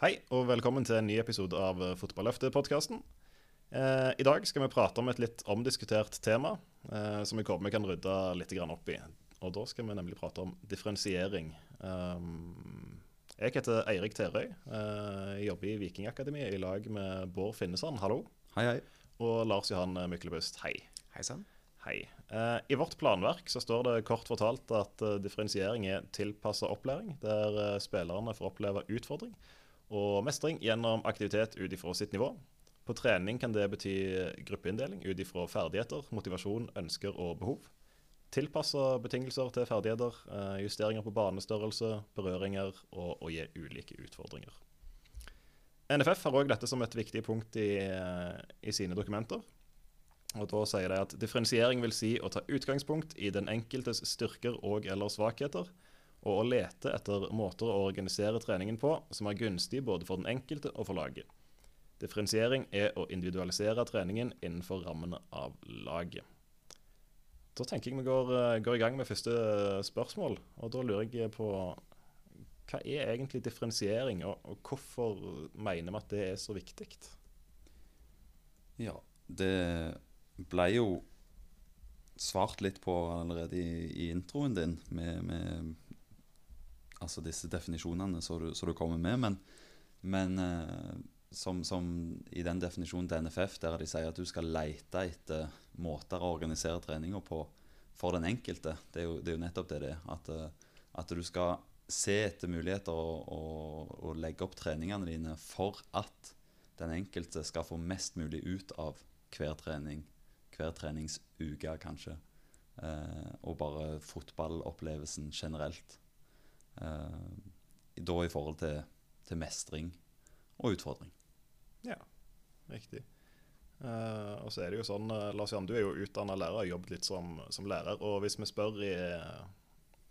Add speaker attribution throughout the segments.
Speaker 1: Hei, og velkommen til en ny episode av Fotballøftet-podkasten. Eh, I dag skal vi prate om et litt omdiskutert tema eh, som vi håper vi kan rydde litt opp i. Og Da skal vi nemlig prate om differensiering. Um, jeg heter Eirik Terøy. Eh, jeg jobber i Vikingakademiet i lag med Bård Finnesand, hallo.
Speaker 2: Hei, hei.
Speaker 1: Og Lars Johan Myklebust, hei.
Speaker 3: Hei sann.
Speaker 1: Hei. Eh, I vårt planverk så står det kort fortalt at eh, differensiering er tilpassa opplæring, der spillerne får oppleve utfordring og mestring gjennom aktivitet ut ifra sitt nivå. På trening kan det bety gruppeinndeling ut ifra ferdigheter, motivasjon, ønsker og behov. Tilpassa betingelser til ferdigheter, eh, justeringer på banestørrelse, berøringer og å gi ulike utfordringer. NFF har òg dette som et viktig punkt i, eh, i sine dokumenter. Og da sier de at differensiering vil si å ta utgangspunkt i den enkeltes styrker og eller svakheter, og å lete etter måter å organisere treningen på som er gunstig både for den enkelte og for laget. Differensiering er å individualisere treningen innenfor rammene av laget. Da tenker jeg vi går, eh, går i gang med første spørsmål, og da lurer jeg på hva er egentlig differensiering, og, og hvorfor mener vi at det er så viktig?
Speaker 2: Ja, det ble jo svart litt på allerede i, i introen din med, med altså disse definisjonene som du, du kommer med. Men, men eh, som, som, i den definisjonen til NFF, der de sier at du skal lete etter måter å organisere treninga på for den enkelte, det er jo, det er jo nettopp det det er. At, eh, at, du skal se etter muligheter og legge opp treningene dine for at den enkelte skal få mest mulig ut av hver trening, hver treningsuke, kanskje. Eh, og bare fotballopplevelsen generelt. Eh, da i forhold til, til, mestring og utfordring.
Speaker 1: Ja, riktig. Uh, og så er det jo sånn, eh, Lars Jan, du er jo utdanna lærer og har jobbet litt som, som, lærer. Og hvis vi spør i,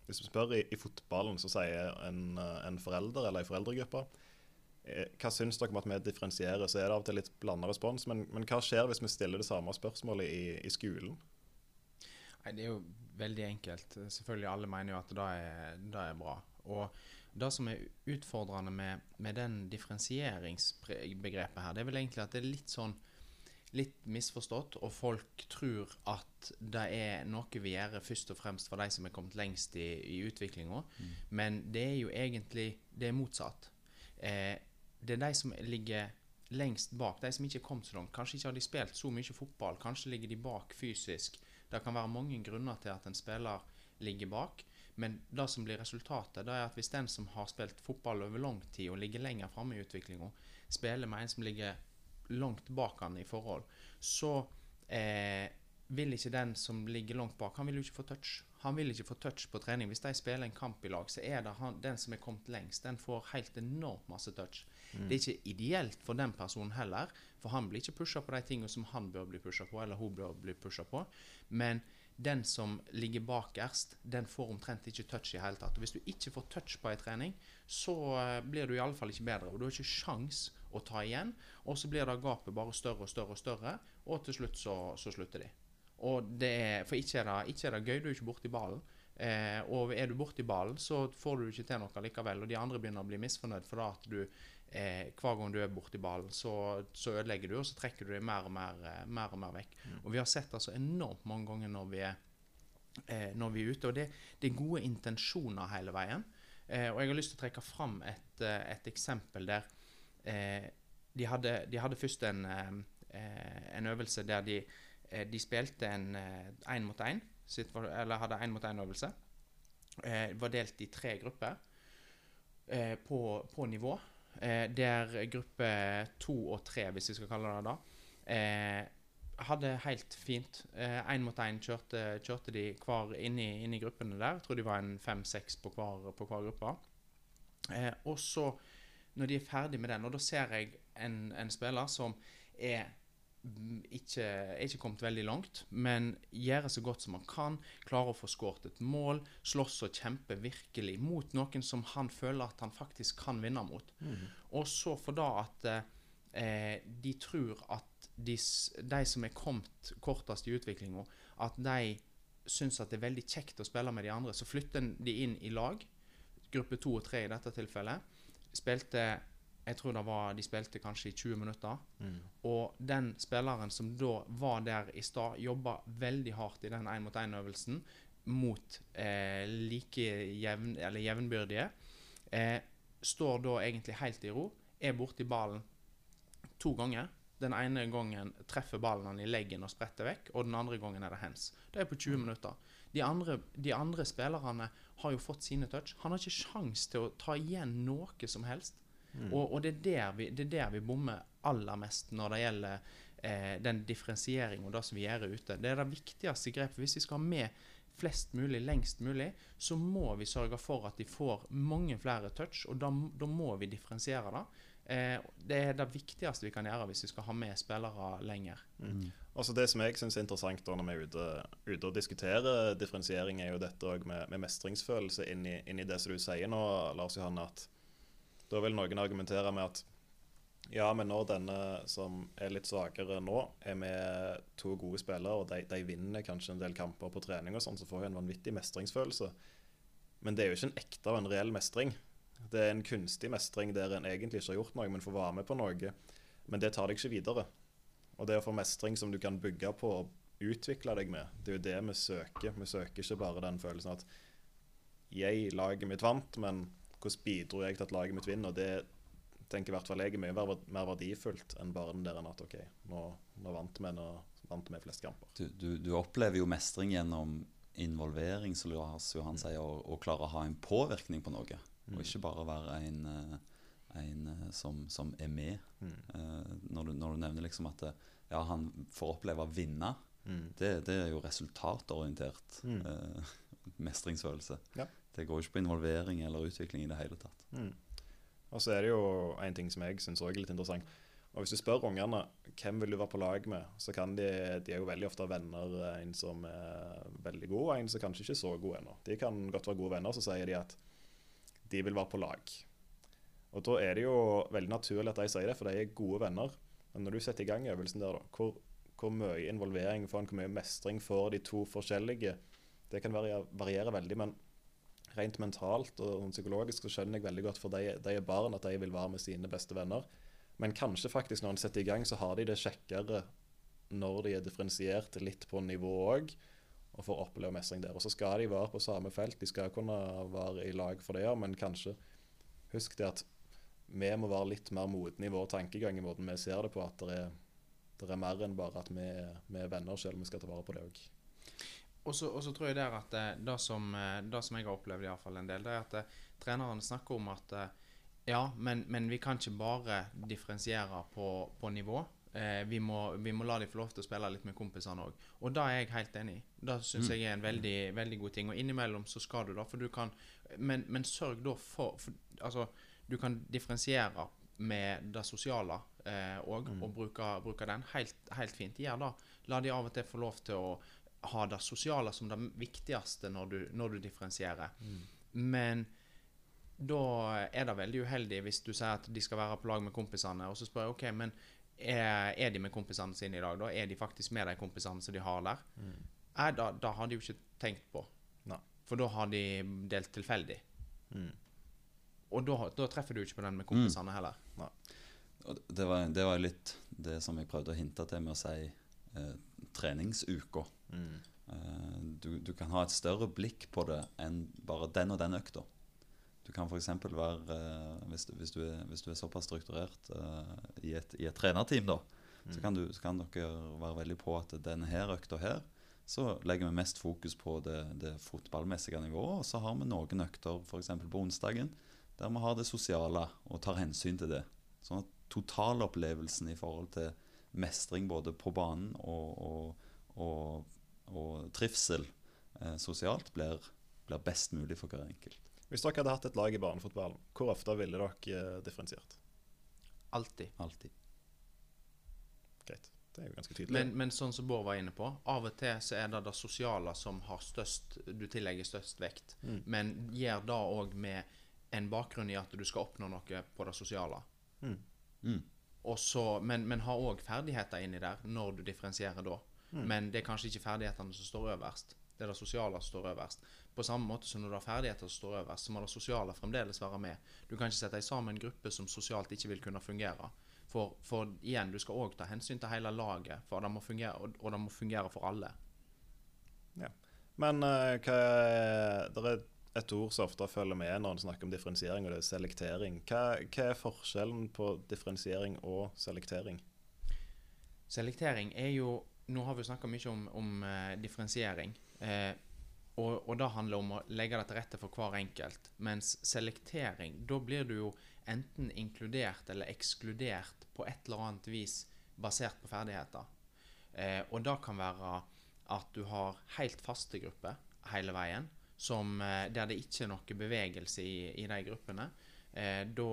Speaker 1: hvis vi spør i, i fotballen, så sier en, en forelder eller ei foreldregruppe eh, hva syns dere om at vi differensierer? Så er det av og til litt blanda respons. Men, men, hva skjer hvis vi stiller det samme spørsmålet i, i skolen?
Speaker 3: Nei, Det er jo veldig enkelt. Selvfølgelig Alle mener jo at det er, det er bra. Og det som er utfordrende med, med den differensieringsbegrepet her, det er vel egentlig at det er litt sånn litt misforstått, og folk tror at det er noe vi gjør først og fremst for de som er kommet lengst i, i utviklinga, mm. men det er jo egentlig det er motsatt. Eh, det er de som ligger lengst bak, de som ikke er kommet så langt. Kanskje ikke har de spilt så mye fotball, kanskje ligger de bak fysisk. Det kan være mange grunner til at en spiller ligger bak. Men det som blir resultatet, det er at hvis den som har spilt fotball over lang tid og ligger lenger framme i utviklinga, spiller med en som ligger langt bak han i forhold, så eh, vil ikke den som ligger langt bak, han vil jo ikke få touch. Han vil ikke få touch på trening. Hvis de spiller en kamp i lag, så er det han, den som er kommet lengst, den får helt enormt masse touch. Mm. Det er ikke ideelt for den personen heller, for han blir ikke pusha på de tingene som han bør bli pusha på, eller hun bør bli pusha på. Men den som ligger bakerst, den får omtrent ikke touch i hele tatt. Og Hvis du ikke får touch på en trening, så eh, blir du i alle fall ikke bedre. Og du har ikke sjans å ta igjen. Og så blir det gapet bare større og større og større, og til slutt så, så slutter de. Og det er, For ikke er det, ikke er det gøy, du er ikke borti ballen. Eh, og er du borti ballen, så får du ikke til noe likevel. Og de andre begynner å bli misfornøyd for at du eh, hver gang du er borti ballen, så, så, ødelegger du, og så trekker du deg mer og mer, eh, mer, og mer vekk. Mm. Og Vi har sett altså enormt mange ganger når vi er, eh, når vi er ute, og det, det, er gode intensjoner hele veien. Eh, og Jeg har lyst til å trekke fram et, eh, et eksempel der eh, de hadde, de, hadde, først en, en øvelse der de, de spilte en én mot én, eller hadde én mot én-øvelse. var delt i tre grupper på, på nivå. Eh, der gruppe to og tre, hvis vi skal kalle det det, eh, hadde helt fint. Én eh, mot én kjørte, kjørte, de hver inn i, gruppene der. Jeg tror de var en fem-seks på, på, hver gruppe. Eh, og så, når de er ferdig med den, og da ser jeg en, en spiller som er ikke, er ikke kommet veldig langt, men gjør så godt som han kan. Klarer å få skåret et mål. Slåss og kjemper virkelig mot noen som han føler at han faktisk kan vinne mot. Mm. Og så for da at eh, de tror at de, de, som er kommet kortest i utviklinga, at de syns at det er veldig kjekt å spille med de andre, så flytter de inn i lag. Gruppe to og tre i dette tilfellet. Spilte Jeg tror det var de spilte kanskje i 20 minutter.
Speaker 1: Mm.
Speaker 3: Og den spilleren som da var der i stad, jobba veldig hardt i den én-mot-én-øvelsen mot eh, like jevn, eller jevnbyrdige. Eh, står da egentlig helt i ro, er borti ballen to ganger. Den ene gangen treffer ballen han i leggen og spretter vekk, og den andre gangen er det hands. Det er på 20 minutter. De andre, de andre spillerne har jo fått sine touch. Han har ikke sjans til å ta igjen noe som helst.
Speaker 1: Mm.
Speaker 3: Og, og det, er der vi, det er der vi bommer aller mest når det gjelder eh, den differensieringen og det som vi gjør ute. Det er det viktigste grepet. Hvis vi skal ha med flest mulig lengst mulig, så må vi sørge for at de får mange flere touch, og da, da må vi differensiere det. Eh, det er det viktigste vi kan gjøre hvis vi skal ha med spillere lenger.
Speaker 1: Mm. Altså Det som jeg syns er interessant da når vi er ute, ute og diskuterer differensiering, er jo dette med, med mestringsfølelse inn i, inn i, det som du sier nå, Lars Johanne. at Da vil noen argumentere med at ja, men når denne som er litt svakere nå, er med to gode spillere, og de, de vinner kanskje en del kamper på trening, og sånn, så får hun en vanvittig mestringsfølelse. Men det er jo ikke en ekte og en reell mestring. Det er en kunstig mestring der en egentlig ikke har gjort noe, men får være med på noe. Men det tar deg ikke videre. Og det å få mestring som du kan bygge på og utvikle deg med, det er jo det vi søker. Vi søker ikke bare den følelsen at jeg, laget mitt vant, men hvordan bidro jeg til at laget mitt vinner? Og det tenker i hvert fall jeg er mye mer verdifullt enn bare den der at OK, nå, nå vant vi, nå vant vi flest kamper.
Speaker 2: Du, du, du, opplever jo mestring gjennom involvering, som Lars Johan
Speaker 1: mm.
Speaker 2: sier, og, og klare å ha en påvirkning på noe.
Speaker 1: Mm.
Speaker 2: Og ikke bare være en, eh, en eh, som, som, er med.
Speaker 1: Mm.
Speaker 2: Uh, når, du, når, du, nevner liksom at ja, han får oppleve å vinne,
Speaker 1: mm.
Speaker 2: det, det, er jo resultatorientert uh, mestringsfølelse.
Speaker 1: Ja.
Speaker 2: Det går ikke på involvering eller utvikling i det hele tatt.
Speaker 1: Mm. Og så er det jo en ting som jeg syns er litt interessant. Og Hvis du spør ungene hvem vil du være på lag med, så kan de De er jo veldig ofte venner. En som er veldig god, og en som kanskje ikke er så god ennå. De kan godt være gode venner, så sier de at de vil være på lag. Og Da er det jo veldig naturlig at de sier det, for de er gode venner. Men når du setter i gang øvelsen der, da, hvor, hvor mye involvering får en, hvor mye mestring får de to forskjellige? Det kan variere veldig, men rent mentalt og psykologisk så skjønner jeg veldig godt for de, de er barn at de vil være med sine beste venner. Men kanskje faktisk når en setter i gang, så har de det kjekkere når de er differensiert litt på nivå òg, og får oppleve mestring der. Og så skal de være på samme felt, de skal kunne være i lag for det, ja, men kanskje husk det at vi må være litt mer modne i vår tankegang i måten vi ser det på. At det er, det er mer enn bare at vi, vi er venner, selv om vi skal ta vare på det òg.
Speaker 3: Og så tror jeg der at det, det, som, det som jeg har opplevd i hvert fall en del, det er at uh, trenerne snakker om at ja, men, men, vi kan ikke bare differensiere på, på nivå. Eh, vi, må, vi, må, la de få lov til å spille litt med kompisene òg. Og det er jeg helt enig i. Det syns mm. jeg er en veldig, veldig god ting. Og innimellom så skal du da, for du kan Men, men sørg da for, for, Altså, du kan differensiere med det sosiale òg, eh, mm. og bruke, bruke, den. Helt, helt fint. Gjør det. La de av og til få lov til å ha det sosiale som det viktigste når du, når du differensierer. Mm. Men da er det veldig uheldig hvis du sier at de skal være på lag med kompisene, og så spør jeg OK, men er, er de med kompisene sine i dag, da? Er de faktisk med de kompisene som de har der? Mm. Nei, da, da, har de jo ikke tenkt på.
Speaker 1: Nei.
Speaker 3: For da har de delt tilfeldig.
Speaker 1: Mm.
Speaker 3: Og da, da, treffer du ikke på den med kompisene mm. heller.
Speaker 1: Nei.
Speaker 2: Det var, det var, litt det som jeg prøvde å hinte til med å si eh, treningsuka.
Speaker 1: Mm.
Speaker 2: Eh, du, du, kan ha et større blikk på det enn bare den og den økta. Du kan f.eks. være, uh, hvis, du, hvis, du er, hvis, du, er, såpass strukturert uh, i, et, i, et, trenerteam, da, mm. så, kan så, kan dere være veldig på at denne her økta her, så legger vi mest fokus på det, det fotballmessige nivået. Og så har vi noen økter f.eks. på onsdagen der vi har det sosiale og tar hensyn til det. Sånn at totalopplevelsen i forhold til mestring både på banen og, og, og, og trivsel eh, sosialt blir, blir best mulig for hver enkelt.
Speaker 1: Hvis dere hadde hatt et lag i barnefotballen, hvor ofte ville dere eh, differensiert?
Speaker 3: Alltid.
Speaker 2: Alltid.
Speaker 1: Greit. Det er jo ganske tydelig.
Speaker 3: Men, men, sånn som Bård var inne på, av og til så er det det sosiale som har størst, du tillegger størst vekt.
Speaker 1: Mm.
Speaker 3: Men gjør det òg med en bakgrunn i at du skal oppnå noe på det sosiale.
Speaker 1: Mm.
Speaker 2: Mm.
Speaker 3: Så, men, men har òg ferdigheter inni der når du differensierer da.
Speaker 1: Mm.
Speaker 3: Men det er kanskje ikke ferdighetene som står øverst. Det er det sosiale som står øverst. På samme måte som når du har ferdigheter som står øverst, så må det sosiale fremdeles være med. Du kan ikke sette deg sammen en gruppe som sosialt ikke vil kunne fungere. For, for igjen, du skal òg ta hensyn til hele laget, for det må fungere, og, og det må fungere for alle. Ja.
Speaker 1: Men uh, hva er, det er et ord som ofte følger med når en snakker om differensiering, og det er selektering. Hva, hva er forskjellen på differensiering og selektering?
Speaker 3: Selektering er jo Nå har vi snakka mye om, om uh, differensiering. Uh, og, og det handler om å legge det til rette for hver enkelt. Mens selektering, da blir du jo enten inkludert eller ekskludert på et eller annet vis basert på ferdigheter. Uh, og det kan være at du har helt faste grupper hele veien, som, eh, der det ikke er noe bevegelse i, i de gruppene. Eh, da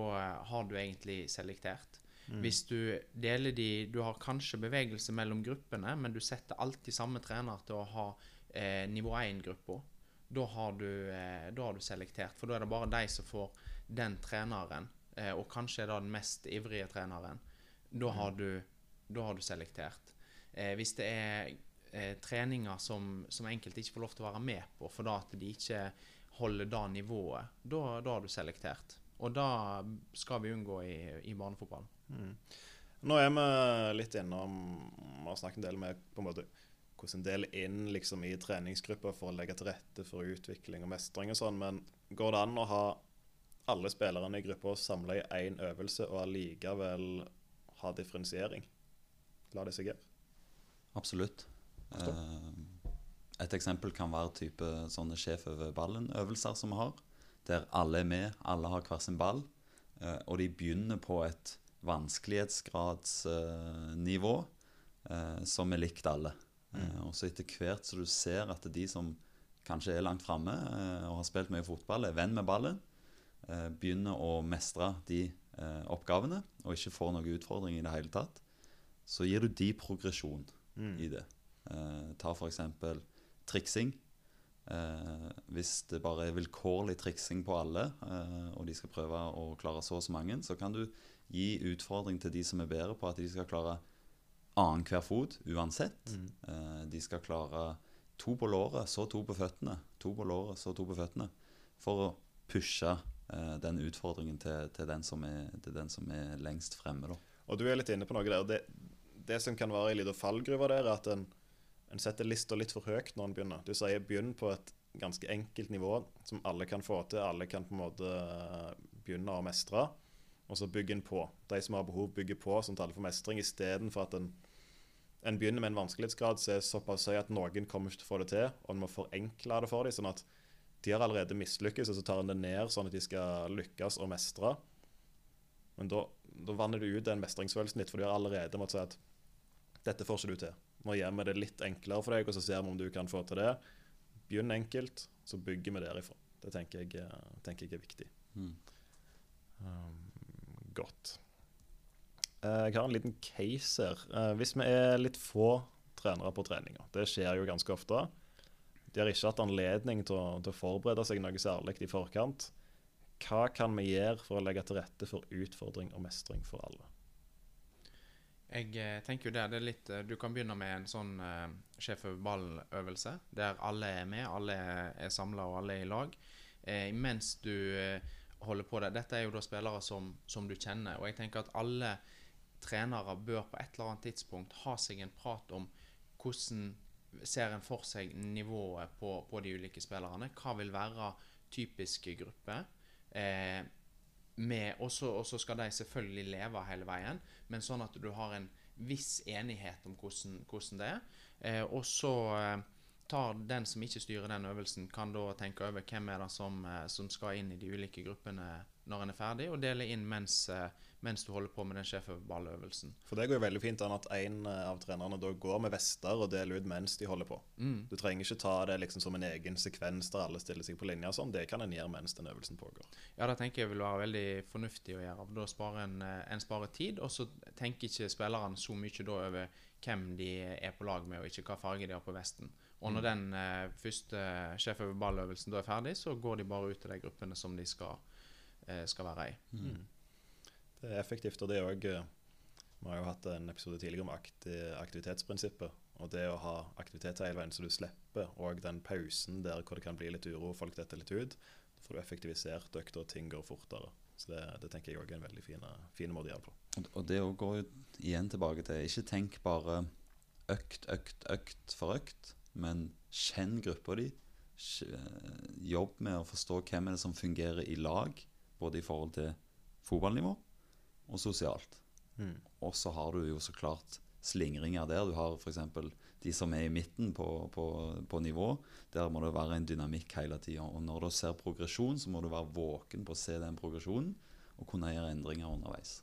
Speaker 3: har du egentlig selektert.
Speaker 1: Mm.
Speaker 3: Hvis du deler de Du har kanskje bevegelse mellom gruppene, men du setter alltid samme trener til å ha eh, nivå 1-gruppa. Da, har du, eh, da har du selektert, for da er det bare de som får den treneren, eh, og kanskje er det den mest ivrige treneren. Da har du, da har du selektert. Eh, hvis det er eh, treninger som, som enkelte ikke får lov til å være med på, for da at de ikke holder det nivået, da, da har du selektert. Og det skal vi unngå i, i barnefotballen.
Speaker 1: Mm. Nå er vi litt innom Vi har snakket en del med på en måte hvordan dele inn liksom, i treningsgrupper for å legge til rette for utvikling og mestring og sånn, men går det an å ha alle spillerne i gruppa samla i én øvelse og allikevel ha differensiering? La det seg gjøre?
Speaker 2: Absolutt. Eh, et eksempel kan være type sånne sjef over ballen-øvelser som vi har. Der alle er med, alle har hver sin ball. eh, og de begynner på et vanskelighetsgradsnivå eh, som er likt alle. Eh, og så etter hvert så du ser at de som kanskje er langt framme og har spilt mye fotball, er venn med ballen, begynner å mestre de oppgavene og ikke får noen utfordring i det hele tatt, så gir du de progresjon
Speaker 1: Mm.
Speaker 2: i det. Eh, ta f.eks. triksing. Eh, hvis det bare er vilkårlig triksing på alle, eh, og de skal prøve å klare så og så mange, så kan du gi utfordring til de som er bedre på at de skal klare annenhver fot uansett.
Speaker 1: Mm.
Speaker 2: Eh, de skal klare to på låret, så to på føttene. To på låret, så to på føttene. For å pushe eh, den utfordringen til, til, den som er, til den som er lengst fremme. Da.
Speaker 1: Og du er litt inne på noe der. Det, det som kan være en liten fallgruve der, er at en, en setter lista litt for høyt når en begynner. Du sier begynn på et ganske enkelt nivå som alle kan få til. Alle kan på en måte eh, begynne å mestre, og så bygger en på. De som har behov, bygger på, sånn at alle får mestring, istedenfor at en, en begynner med en vanskelighetsgrad som er såpass høy at noen kommer ikke til å få det til, og en må forenkle det for dem. sånn at de har allerede mislykkes, og så tar en det ned sånn at de skal lykkes og mestre. Men da, da vanner du ut den mestringsfølelsen litt, for de har allerede måttet si at dette får ikke du til. Nå gjør vi det litt enklere for deg, og så ser vi om du kan få til det. Begynn enkelt, så bygger vi derifra. Det tenker jeg, eh, tenker jeg er viktig.
Speaker 2: Mm.
Speaker 1: Um, godt. Eh, Jeg har en liten case her. Eh, Hvis vi er litt få trenere på treninga, det skjer jo ganske ofte De har ikke hatt anledning til å, til å forberede seg noe særlig i forkant. Hva kan vi gjøre for å legge til rette for utfordring og mestring for alle?
Speaker 3: Jeg eh, tenker jo det, det er litt eh, Du kan begynne med en sånn uh, sjef over ballen-øvelse, der alle er med, alle er, samla og alle er i lag. Eh, mens du eh, holder på det Dette er jo da spillere som, som du kjenner, og jeg tenker at alle trenere bør på et eller annet tidspunkt ha seg en prat om hvordan ser en for seg nivået på, på de ulike spillerne. Hva vil være typiske grupper? Eh, og så skal de selvfølgelig leve hele veien, men sånn at du har en viss enighet om hvordan, hvordan det er. Eh, og så eh, tar den som ikke styrer den øvelsen, kan da tenke over hvem er det som, eh, som skal inn i de ulike gruppene når en er ferdig, og dele inn mens, eh, mens du holder på med den sjefballøvelsen.
Speaker 1: For det går jo veldig fint an at en eh, av trenerne da går med vester og deler ut mens de holder på.
Speaker 3: Mm.
Speaker 1: Du trenger ikke ta det liksom som en egen sekvens der alle stiller seg på linje. og Sånn. Det kan en gjøre mens den øvelsen pågår.
Speaker 3: Ja, det tenker jeg vil være veldig fornuftig å gjøre. Da sparer en, eh, en sparer tid, og så tenker ikke spillerne så mye da over hvem de er på lag med, og ikke hva farge de har på vesten. Og når den eh, første sjef over balløvelsen da er ferdig, så går de bare ut til de gruppene som de skal, eh, skal være i.
Speaker 1: Mm. Det er effektivt, og det er òg Vi har jo hatt en episode tidligere om aktivitetsprinsippet. Og det å ha aktivitet hele veien, så du slipper og den pausen der hvor det kan bli litt uro, folk detter litt ut. Da får du effektivisert økta, og ting går fortere. Så det, det tenker jeg òg er en veldig fin, fin måte å gjøre det på.
Speaker 2: Og- det går jo igjen tilbake til Ikke tenk bare økt, økt, økt for økt, men kjenn gruppa di. Eh, Jobb med å forstå hvem er det som fungerer i lag, både i forhold til fotballnivå og sosialt. Og så har du jo så klart slingringer der. Du har f.eks. de som er i midten på, på, på nivå. Der må det være en dynamikk hele tida. Og når du ser progresjon, så må du være våken på å se den progresjonen og kunne gjøre endringer underveis.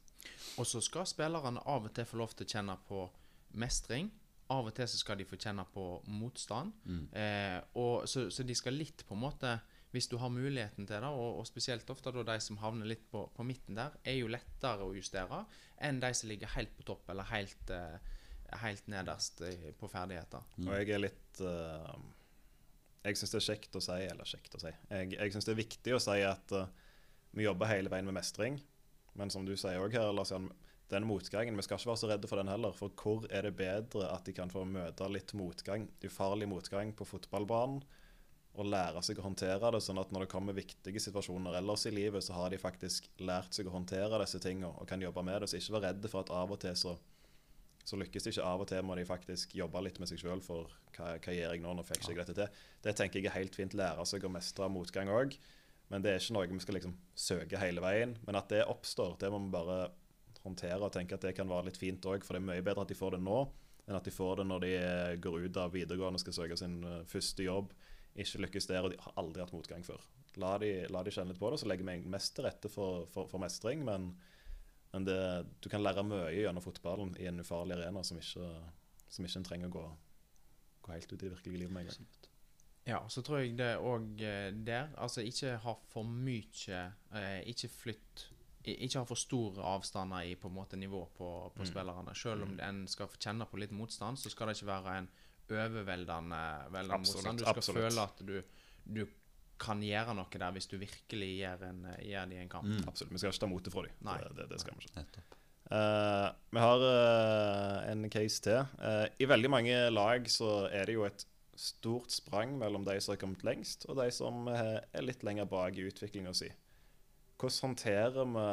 Speaker 3: Og så skal spillerne av og til få lov til å kjenne på mestring. Av og til så skal de få kjenne på motstand. Eh, og så, så de skal litt på en måte Hvis du har muligheten til det, og, og spesielt ofte da de som havner litt på, på midten der, er jo lettere å justere enn de som ligger helt på topp eller helt, eh, helt nederst eh, på ferdigheter.
Speaker 1: Og jeg er litt uh, Jeg syns det er kjekt å si Eller kjekt å si. Jeg, jeg syns det er viktig å si at uh, vi jobber hele veien med mestring. Men som du sier òg her, Lars Jan, den motgangen Vi skal ikke være så redde for den heller. For hvor er det bedre at de kan få møte litt motgang, ufarlig motgang, på fotballbanen? Og lære seg å håndtere det, sånn at når det kommer viktige situasjoner ellers i livet, så har de faktisk lært seg å håndtere disse tingene og kan jobbe med det. Så ikke vær redde for at av og til så så lykkes det ikke. Av og til må de faktisk jobbe litt med seg sjøl for hva, hva gjør jeg nå, nå fikk ikke jeg dette til. Det tenker jeg er helt fint. Lære seg å mestre motgang òg. Men det er ikke noe vi skal liksom søke hele veien. Men at det oppstår, det må vi bare håndtere og tenke at det kan være litt fint òg. For det er mye bedre at de får det nå, enn at de får det når de går ut av videregående og skal søke sin eh, første jobb. Ikke lykkes der, og de har aldri hatt motgang før. La de, la de kjenne litt på det, så legger vi mest til rette for, for, for mestring. Men, men det, du kan lære mye gjennom fotballen i en ufarlig arena som ikke, som ikke en trenger å gå, gå helt ut i det virkelige livet med en gang.
Speaker 3: Ja, så tror jeg det òg der Altså ikke ha for mye eh, Ikke flytt Ikke ha for store avstander i på en måte nivå på, på
Speaker 1: Mm.
Speaker 3: spillerne. Selv om en skal kjenne på litt motstand, så skal det ikke være en overveldende motstand. Du skal
Speaker 1: absolutt.
Speaker 3: føle at du, du kan gjøre noe der hvis du virkelig gjør, en, gjør det i en kamp.
Speaker 2: Mm.
Speaker 1: Absolutt. Vi skal ikke ta motet fra dem.
Speaker 3: Nei.
Speaker 1: Det, det, det skal vi ikke. Eh, vi har uh, en case til. Uh, I veldig mange lag så er det jo et stort sprang mellom de som har kommet lengst, og de som er litt lenger bak i utviklinga si. Hvordan håndterer vi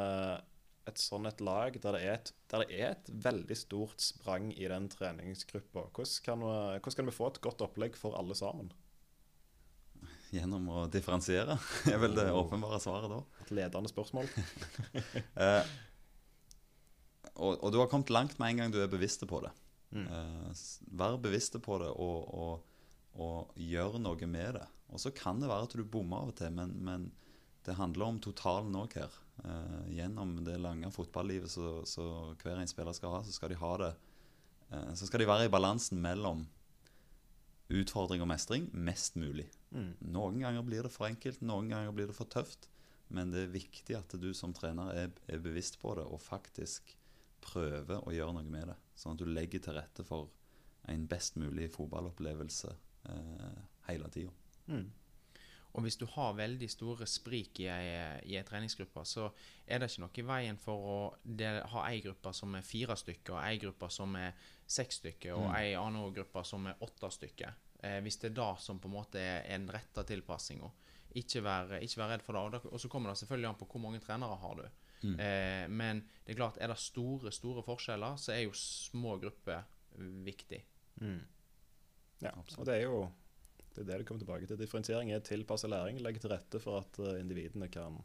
Speaker 1: et sånn et lag der det, et, der det er et veldig stort sprang i den treningsgruppa? Hvordan, kan vi- hvordan kan vi få et godt opplegg for alle sammen?
Speaker 2: Gjennom å differensiere er vel det åpenbare svaret da.
Speaker 1: Et ledende spørsmål.
Speaker 2: Eh, og, og du har kommet langt med en gang du er bevisst på det.
Speaker 1: Mm.
Speaker 2: Eh, vær bevisst på det og, og, og gjør noe med det. Og så kan det være at du bommer av og til, men, men det handler om totalen òg her. Eh, gjennom det lange fotballivet så, så hver en spiller skal ha, så skal de ha det uh, Så skal de være i balansen mellom utfordring og mestring mest mulig.
Speaker 1: Mm.
Speaker 2: Noen ganger blir det for enkelt, noen ganger blir det for tøft. Men det er viktig at du som trener er, er bevisst på det og faktisk prøver å gjøre noe med det. Sånn at du legger til rette for en best mulig fotballopplevelse uh, hele tida.
Speaker 1: Mm.
Speaker 3: Og hvis du har veldig store sprik i ei, treningsgruppe, så er det ikke noe i veien for å del, ha ei gruppe som er fire stykker, og ei gruppe som er seks stykker, og
Speaker 2: Mm.
Speaker 3: ei annen gruppe som er åtte stykker. Eh, hvis det er det som på en måte er den rette tilpassinga. Ikke vær, ikke vær redd for det. Og, og så kommer det selvfølgelig an på hvor mange trenere har du.
Speaker 2: Mm.
Speaker 3: Eh, men det er klart, er det store, store forskjeller, så er jo små grupper viktig.
Speaker 1: Mm. Ja,
Speaker 2: Absolutt.
Speaker 1: og det er jo det er det du kommer tilbake til. Differensiering er tilpasset læring. Legge til rette for at eh, individene kan,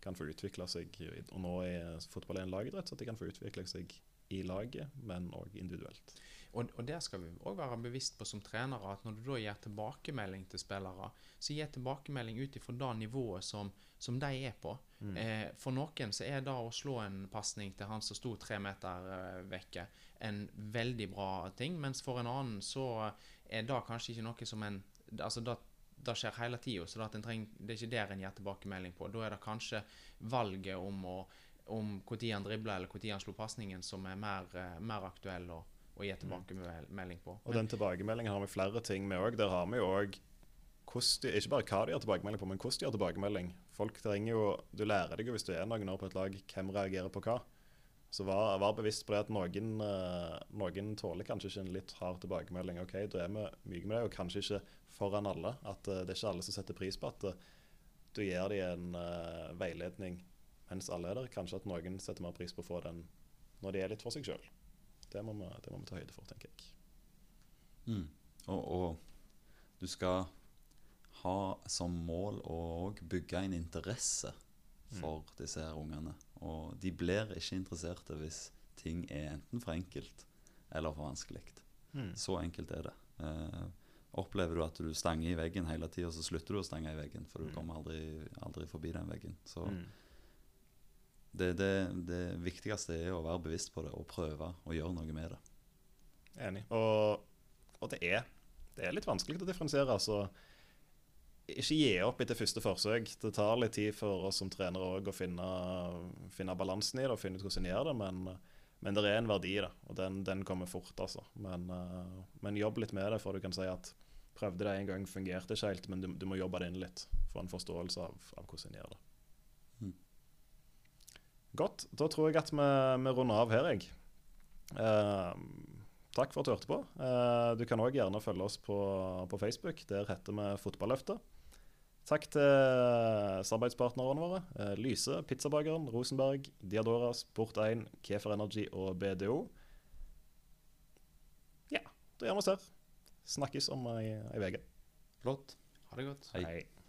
Speaker 1: kan få utvikle seg. Og nå er fotball en lagidrett, så at de kan få utvikle seg i laget, men òg individuelt.
Speaker 3: Og, og der skal vi òg være bevisst på som trenere at når du da gir tilbakemelding til spillere, så gir tilbakemelding ut ifra det nivået som, som de er på.
Speaker 1: Mm.
Speaker 3: Eh, for noen så er det å slå en pasning til han som sto tre meter eh, vekke, en veldig bra ting, mens for en annen så er det kanskje ikke noe som en Altså det, det skjer hele tida, så det, at en treng, det er ikke der en gir tilbakemelding på. Da er det kanskje valget om å om når han dribla eller når han slo pasningen, som er mer, eh, mer aktuell å, å gi tilbakemelding på.
Speaker 1: Og den tilbakemeldingen har vi flere ting med òg. Der har vi òg ikke bare hva de har tilbakemelding på, men hvordan de har tilbakemelding. Folk trenger jo, Du lærer deg jo hvis du er noen år på et lag, hvem reagerer på hva. Så vær, vær bevisst på det at noen, eh, noen tåler kanskje ikke en litt hard tilbakemelding. Ok, da er vi myke med det, og kanskje ikke foran alle. At eh, det er ikke alle som setter pris på at eh, du gir dem en veiledning mens alle er der. Kanskje at noen setter mer pris på å få den når de er litt for seg sjøl. Det, det må vi ta høyde for, tenker jeg.
Speaker 2: Mm. Og, og du skal ha som mål å bygge en interesse for disse her ungene. Og de blir ikke interesserte hvis ting er enten for enkelt eller for vanskelig.
Speaker 1: Mm.
Speaker 2: Så enkelt er det. Eh, opplever du at du stanger i veggen hele tida, så slutter du å stange i veggen, for du
Speaker 1: Mm.
Speaker 2: kommer aldri, aldri forbi den veggen. Så
Speaker 1: Mm.
Speaker 2: det, det, det viktigste er å være bevisst på det og prøve å gjøre noe med det.
Speaker 1: Enig. Og, og det, er, det er litt vanskelig å differensiere. altså ikke gi opp etter første forsøk. Det tar litt tid for oss som trenere å finne, finne balansen i det og finne ut hvordan en gjør det, men, men det er en verdi i det, og den, den kommer fort. altså. Men, eh, men jobb litt med det, for du kan si at prøvde det en gang, fungerte ikke helt, men du, du må jobbe det inn litt. Få en forståelse av, av hvordan en gjør det.
Speaker 2: Mm.
Speaker 1: Godt. Da tror jeg at vi, vi runder av her, jeg. Eh, takk for at du hørte på. Eh, du kan òg gjerne følge oss på, på Facebook. Der heter vi Fotballøftet. Takk til samarbeidspartnerne våre. Eh, Lyse, Pizzabakeren, Rosenberg, Diadora, Sport1, Kefer Energy og BDO. Ja, da gjør vi oss her. Snakkes om ei, ei uke.
Speaker 2: Flott.
Speaker 3: Ha det godt.
Speaker 2: Hei.
Speaker 1: Hei.